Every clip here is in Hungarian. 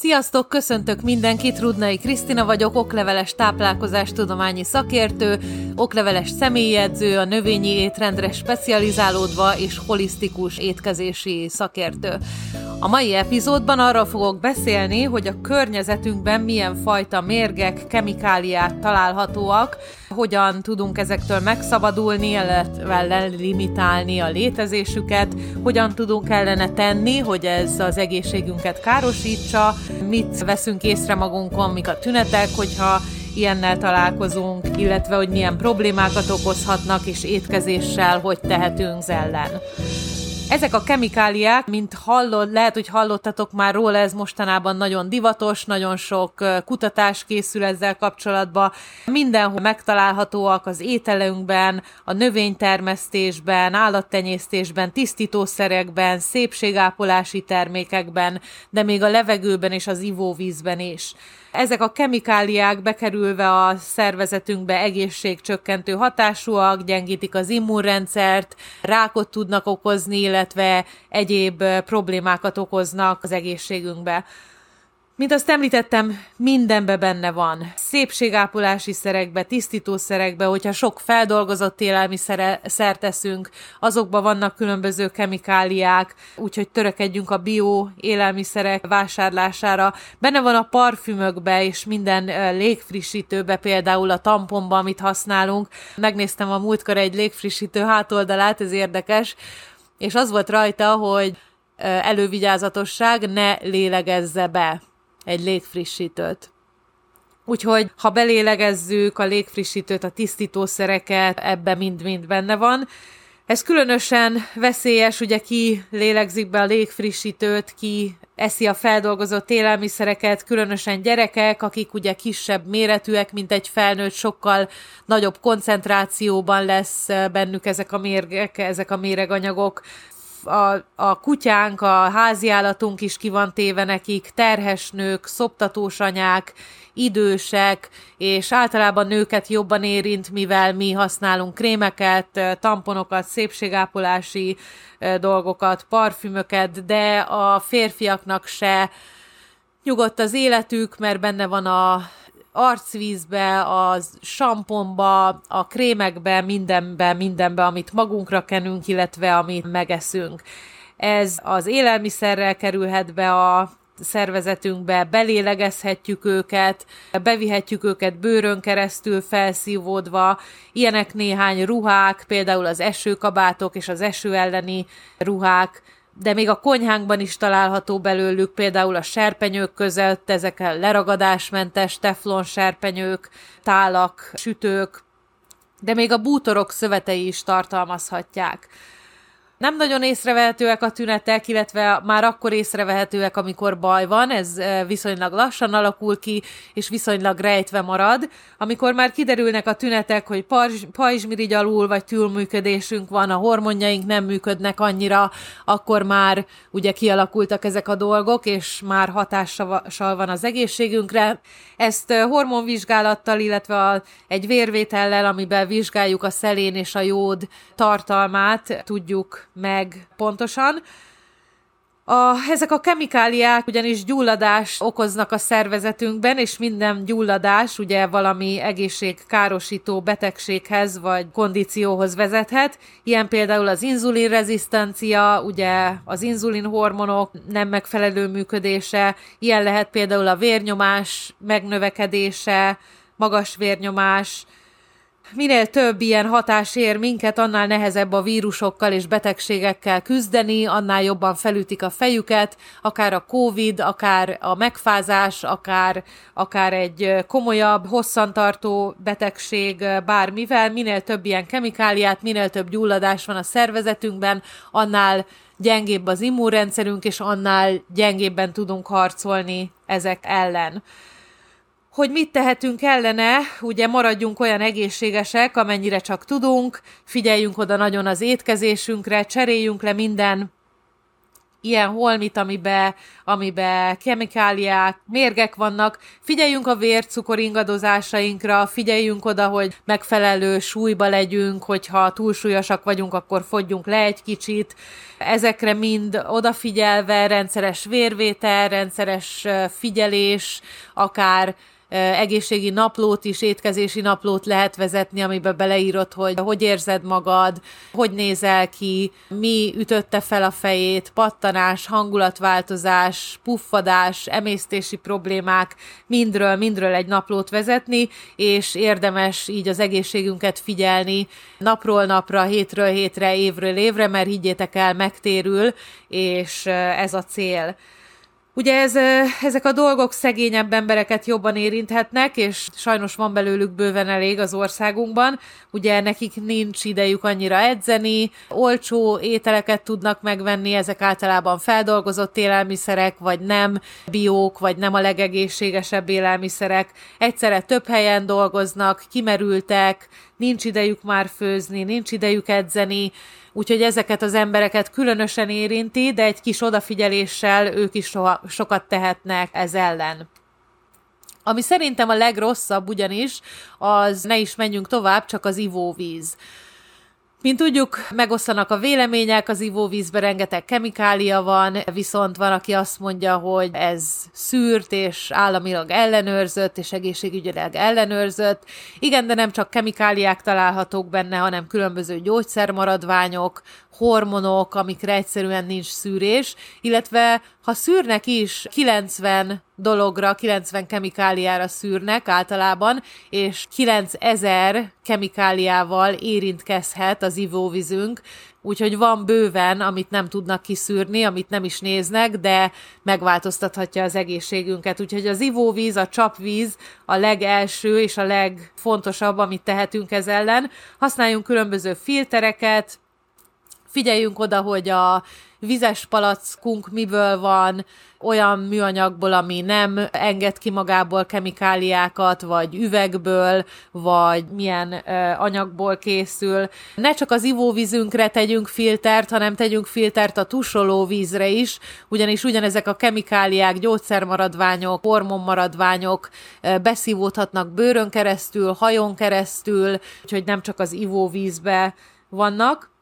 Sziasztok, köszöntök mindenkit, Rudnai Krisztina vagyok, okleveles táplálkozás tudományi szakértő, okleveles személyedző, a növényi étrendre specializálódva és holisztikus étkezési szakértő. A mai epizódban arról fogok beszélni, hogy a környezetünkben milyen fajta mérgek, kemikáliák találhatóak, hogyan tudunk ezektől megszabadulni, illetve limitálni a létezésüket, hogyan tudunk ellene tenni, hogy ez az egészségünket károsítsa, mit veszünk észre magunkon, mik a tünetek, hogyha ilyennel találkozunk, illetve hogy milyen problémákat okozhatnak, és étkezéssel hogy tehetünk ellen. Ezek a kemikáliák, mint hallod, lehet, hogy hallottatok már róla, ez mostanában nagyon divatos, nagyon sok kutatás készül ezzel kapcsolatban. Mindenhol megtalálhatóak az ételünkben, a növénytermesztésben, állattenyésztésben, tisztítószerekben, szépségápolási termékekben, de még a levegőben és az ivóvízben is. Ezek a kemikáliák bekerülve a szervezetünkbe egészségcsökkentő hatásúak, gyengítik az immunrendszert, rákot tudnak okozni, illetve egyéb problémákat okoznak az egészségünkbe. Mint azt említettem, mindenbe benne van. Szépségápolási szerekbe, tisztítószerekbe, hogyha sok feldolgozott élelmiszer teszünk, azokban vannak különböző kemikáliák, úgyhogy törekedjünk a bio élelmiszerek vásárlására. Benne van a parfümökbe és minden légfrissítőbe, például a tamponba, amit használunk. Megnéztem a múltkor egy légfrissítő hátoldalát, ez érdekes, és az volt rajta, hogy elővigyázatosság ne lélegezze be egy légfrissítőt. Úgyhogy, ha belélegezzük a légfrissítőt, a tisztítószereket, ebbe mind-mind benne van. Ez különösen veszélyes, ugye ki lélegzik be a légfrissítőt, ki eszi a feldolgozott élelmiszereket, különösen gyerekek, akik ugye kisebb méretűek, mint egy felnőtt, sokkal nagyobb koncentrációban lesz bennük ezek a mérgek, ezek a méreganyagok a, a kutyánk, a háziállatunk is ki van téve nekik, terhes nők, szoptatós anyák, idősek, és általában nőket jobban érint, mivel mi használunk krémeket, tamponokat, szépségápolási dolgokat, parfümöket, de a férfiaknak se. Nyugodt az életük, mert benne van a arcvízbe, a samponba, a krémekbe, mindenbe, mindenbe, amit magunkra kenünk, illetve amit megeszünk. Ez az élelmiszerrel kerülhet be a szervezetünkbe, belélegezhetjük őket, bevihetjük őket bőrön keresztül felszívódva, ilyenek néhány ruhák, például az esőkabátok és az eső elleni ruhák, de még a konyhánkban is található belőlük, például a serpenyők között, ezek a leragadásmentes teflon serpenyők, tálak, sütők, de még a bútorok szövetei is tartalmazhatják. Nem nagyon észrevehetőek a tünetek, illetve már akkor észrevehetőek, amikor baj van, ez viszonylag lassan alakul ki, és viszonylag rejtve marad. Amikor már kiderülnek a tünetek, hogy pajzsmirigy alul, vagy túlműködésünk van, a hormonjaink nem működnek annyira, akkor már ugye kialakultak ezek a dolgok, és már hatással van az egészségünkre. Ezt hormonvizsgálattal, illetve egy vérvétellel, amiben vizsgáljuk a szelén és a jód tartalmát, tudjuk meg pontosan. A, ezek a kemikáliák ugyanis gyulladás okoznak a szervezetünkben, és minden gyulladás ugye valami egészségkárosító betegséghez vagy kondícióhoz vezethet. Ilyen például az inzulinrezisztencia, ugye az inzulinhormonok nem megfelelő működése, ilyen lehet például a vérnyomás megnövekedése, magas vérnyomás, minél több ilyen hatás ér minket, annál nehezebb a vírusokkal és betegségekkel küzdeni, annál jobban felütik a fejüket, akár a Covid, akár a megfázás, akár, akár egy komolyabb, hosszantartó betegség, bármivel, minél több ilyen kemikáliát, minél több gyulladás van a szervezetünkben, annál gyengébb az immunrendszerünk, és annál gyengébben tudunk harcolni ezek ellen hogy mit tehetünk ellene, ugye maradjunk olyan egészségesek, amennyire csak tudunk, figyeljünk oda nagyon az étkezésünkre, cseréljünk le minden ilyen holmit, amibe, amibe kemikáliák, mérgek vannak. Figyeljünk a vércukor ingadozásainkra, figyeljünk oda, hogy megfelelő súlyba legyünk, hogyha túlsúlyosak vagyunk, akkor fogyjunk le egy kicsit. Ezekre mind odafigyelve, rendszeres vérvétel, rendszeres figyelés, akár egészségi naplót is, étkezési naplót lehet vezetni, amiben beleírod, hogy hogy érzed magad, hogy nézel ki, mi ütötte fel a fejét, pattanás, hangulatváltozás, puffadás, emésztési problémák, mindről, mindről egy naplót vezetni, és érdemes így az egészségünket figyelni napról napra, hétről hétre, évről évre, mert higgyétek el, megtérül, és ez a cél. Ugye ez, ezek a dolgok szegényebb embereket jobban érinthetnek, és sajnos van belőlük bőven elég az országunkban. Ugye nekik nincs idejük annyira edzeni, olcsó ételeket tudnak megvenni, ezek általában feldolgozott élelmiszerek, vagy nem biók, vagy nem a legegészségesebb élelmiszerek. Egyszerre több helyen dolgoznak, kimerültek, nincs idejük már főzni, nincs idejük edzeni, úgyhogy ezeket az embereket különösen érinti, de egy kis odafigyeléssel ők is soha, sokat tehetnek ez ellen. Ami szerintem a legrosszabb ugyanis, az ne is menjünk tovább, csak az ivóvíz. Mint tudjuk, megoszlanak a vélemények, az ivóvízben rengeteg kemikália van, viszont van, aki azt mondja, hogy ez szűrt és államilag ellenőrzött, és egészségügyileg ellenőrzött. Igen, de nem csak kemikáliák találhatók benne, hanem különböző gyógyszermaradványok, hormonok, amikre egyszerűen nincs szűrés, illetve ha szűrnek is 90 dologra, 90 kemikáliára szűrnek általában, és 9000 kemikáliával érintkezhet az ivóvízünk, úgyhogy van bőven, amit nem tudnak kiszűrni, amit nem is néznek, de megváltoztathatja az egészségünket. Úgyhogy az ivóvíz, a csapvíz a legelső és a legfontosabb, amit tehetünk ez ellen. Használjunk különböző filtereket, figyeljünk oda, hogy a vizes palackunk miből van, olyan műanyagból, ami nem enged ki magából kemikáliákat, vagy üvegből, vagy milyen ö, anyagból készül. Ne csak az ivóvízünkre tegyünk filtert, hanem tegyünk filtert a tusoló vízre is, ugyanis ugyanezek a kemikáliák, gyógyszermaradványok, hormonmaradványok ö, beszívódhatnak bőrön keresztül, hajon keresztül, úgyhogy nem csak az ivóvízbe vannak.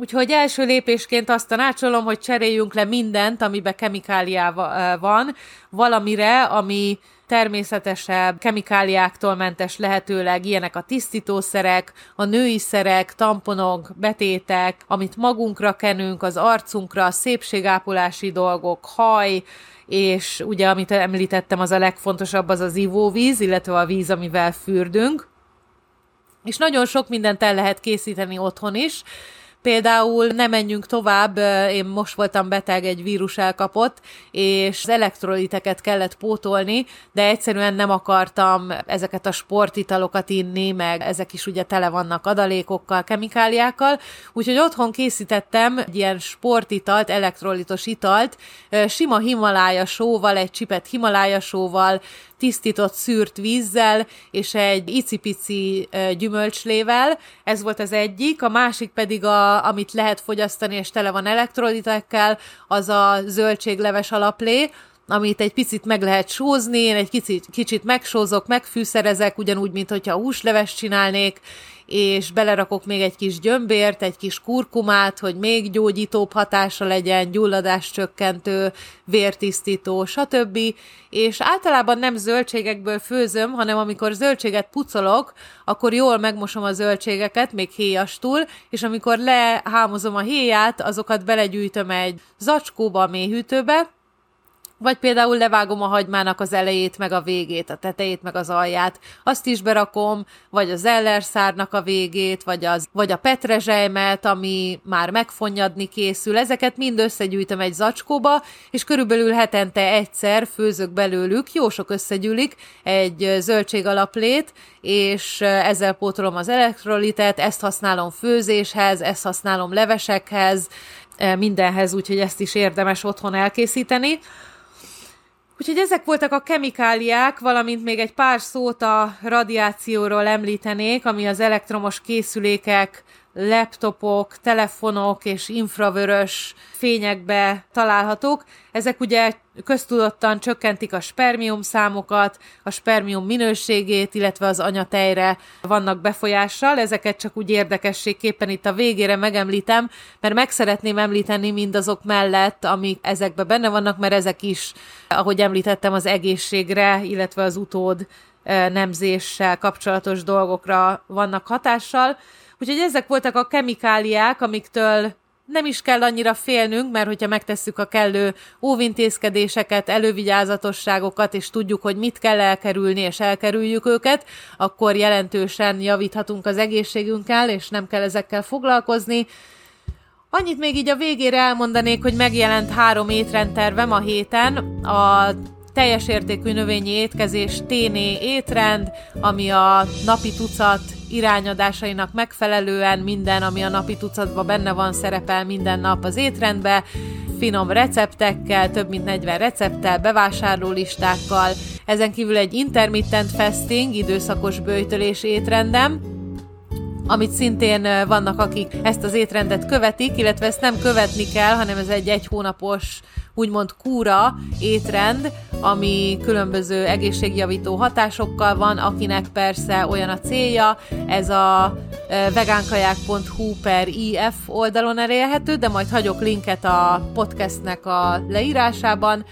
Úgyhogy első lépésként azt tanácsolom, hogy cseréljünk le mindent, amiben kemikália van, valamire, ami természetesebb, kemikáliáktól mentes lehetőleg ilyenek a tisztítószerek, a női szerek, tamponok, betétek, amit magunkra kenünk, az arcunkra, szépségápolási dolgok, haj, és ugye, amit említettem, az a legfontosabb, az az ivóvíz, illetve a víz, amivel fürdünk. És nagyon sok mindent el lehet készíteni otthon is, Például nem menjünk tovább, én most voltam beteg, egy vírus elkapott, és az elektroliteket kellett pótolni, de egyszerűen nem akartam ezeket a sportitalokat inni, meg ezek is ugye tele vannak adalékokkal, kemikáliákkal, úgyhogy otthon készítettem egy ilyen sportitalt, elektrolitos italt, sima Himalája sóval, egy csipet Himalája sóval, tisztított szűrt vízzel és egy icipici gyümölcslével. Ez volt az egyik, a másik pedig, a, amit lehet fogyasztani, és tele van elektrolitekkel, az a zöldségleves alaplé, amit egy picit meg lehet sózni, én egy kicsit, kicsit megsózok, megfűszerezek, ugyanúgy, mint hogyha húsleves csinálnék, és belerakok még egy kis gyömbért, egy kis kurkumát, hogy még gyógyítóbb hatása legyen, gyulladás csökkentő, vértisztító, stb. És általában nem zöldségekből főzöm, hanem amikor zöldséget pucolok, akkor jól megmosom a zöldségeket, még héjastul, és amikor lehámozom a héját, azokat belegyűjtöm egy zacskóba, a mélyhűtőbe, vagy például levágom a hagymának az elejét, meg a végét, a tetejét, meg az alját. Azt is berakom, vagy az ellerszárnak a végét, vagy, az, vagy a petrezselymet, ami már megfonnyadni készül. Ezeket mind összegyűjtöm egy zacskóba, és körülbelül hetente egyszer főzök belőlük, jó sok összegyűlik, egy zöldség alaplét, és ezzel pótolom az elektrolitet, ezt használom főzéshez, ezt használom levesekhez, mindenhez, úgyhogy ezt is érdemes otthon elkészíteni. Úgyhogy ezek voltak a kemikáliák, valamint még egy pár szót a radiációról említenék, ami az elektromos készülékek laptopok, telefonok és infravörös fényekbe találhatók. Ezek ugye köztudottan csökkentik a spermium számokat, a spermium minőségét, illetve az anyatejre vannak befolyással. Ezeket csak úgy érdekességképpen itt a végére megemlítem, mert meg szeretném említeni mindazok mellett, amik ezekben benne vannak, mert ezek is, ahogy említettem, az egészségre, illetve az utód nemzéssel kapcsolatos dolgokra vannak hatással. Úgyhogy ezek voltak a kemikáliák, amiktől nem is kell annyira félnünk, mert hogyha megtesszük a kellő óvintézkedéseket, elővigyázatosságokat, és tudjuk, hogy mit kell elkerülni, és elkerüljük őket, akkor jelentősen javíthatunk az egészségünkkel, és nem kell ezekkel foglalkozni. Annyit még így a végére elmondanék, hogy megjelent három étrendtervem a héten. A teljes értékű növényi étkezés téné étrend, ami a napi tucat irányadásainak megfelelően minden, ami a napi tucatban benne van, szerepel minden nap az étrendbe, finom receptekkel, több mint 40 recepttel, bevásárlólistákkal, ezen kívül egy intermittent fasting, időszakos bőjtölés étrendem, amit szintén vannak, akik ezt az étrendet követik, illetve ezt nem követni kell, hanem ez egy egy hónapos úgymond kúra étrend, ami különböző egészségjavító hatásokkal van, akinek persze olyan a célja, ez a vegánkaják.hu per IF oldalon elérhető, de majd hagyok linket a podcastnek a leírásában.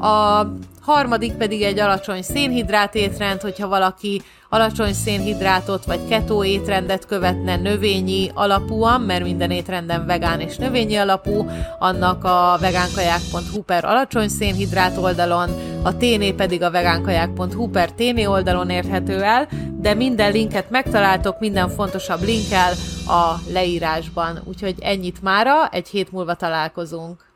A harmadik pedig egy alacsony szénhidrát étrend, hogyha valaki alacsony szénhidrátot vagy ketó étrendet követne növényi alapúan, mert minden étrenden vegán és növényi alapú, annak a vegánkaják.hu per alacsony szénhidrát oldalon, a téné pedig a vegánkaják.hu per téné oldalon érhető el, de minden linket megtaláltok, minden fontosabb linkkel a leírásban. Úgyhogy ennyit mára, egy hét múlva találkozunk.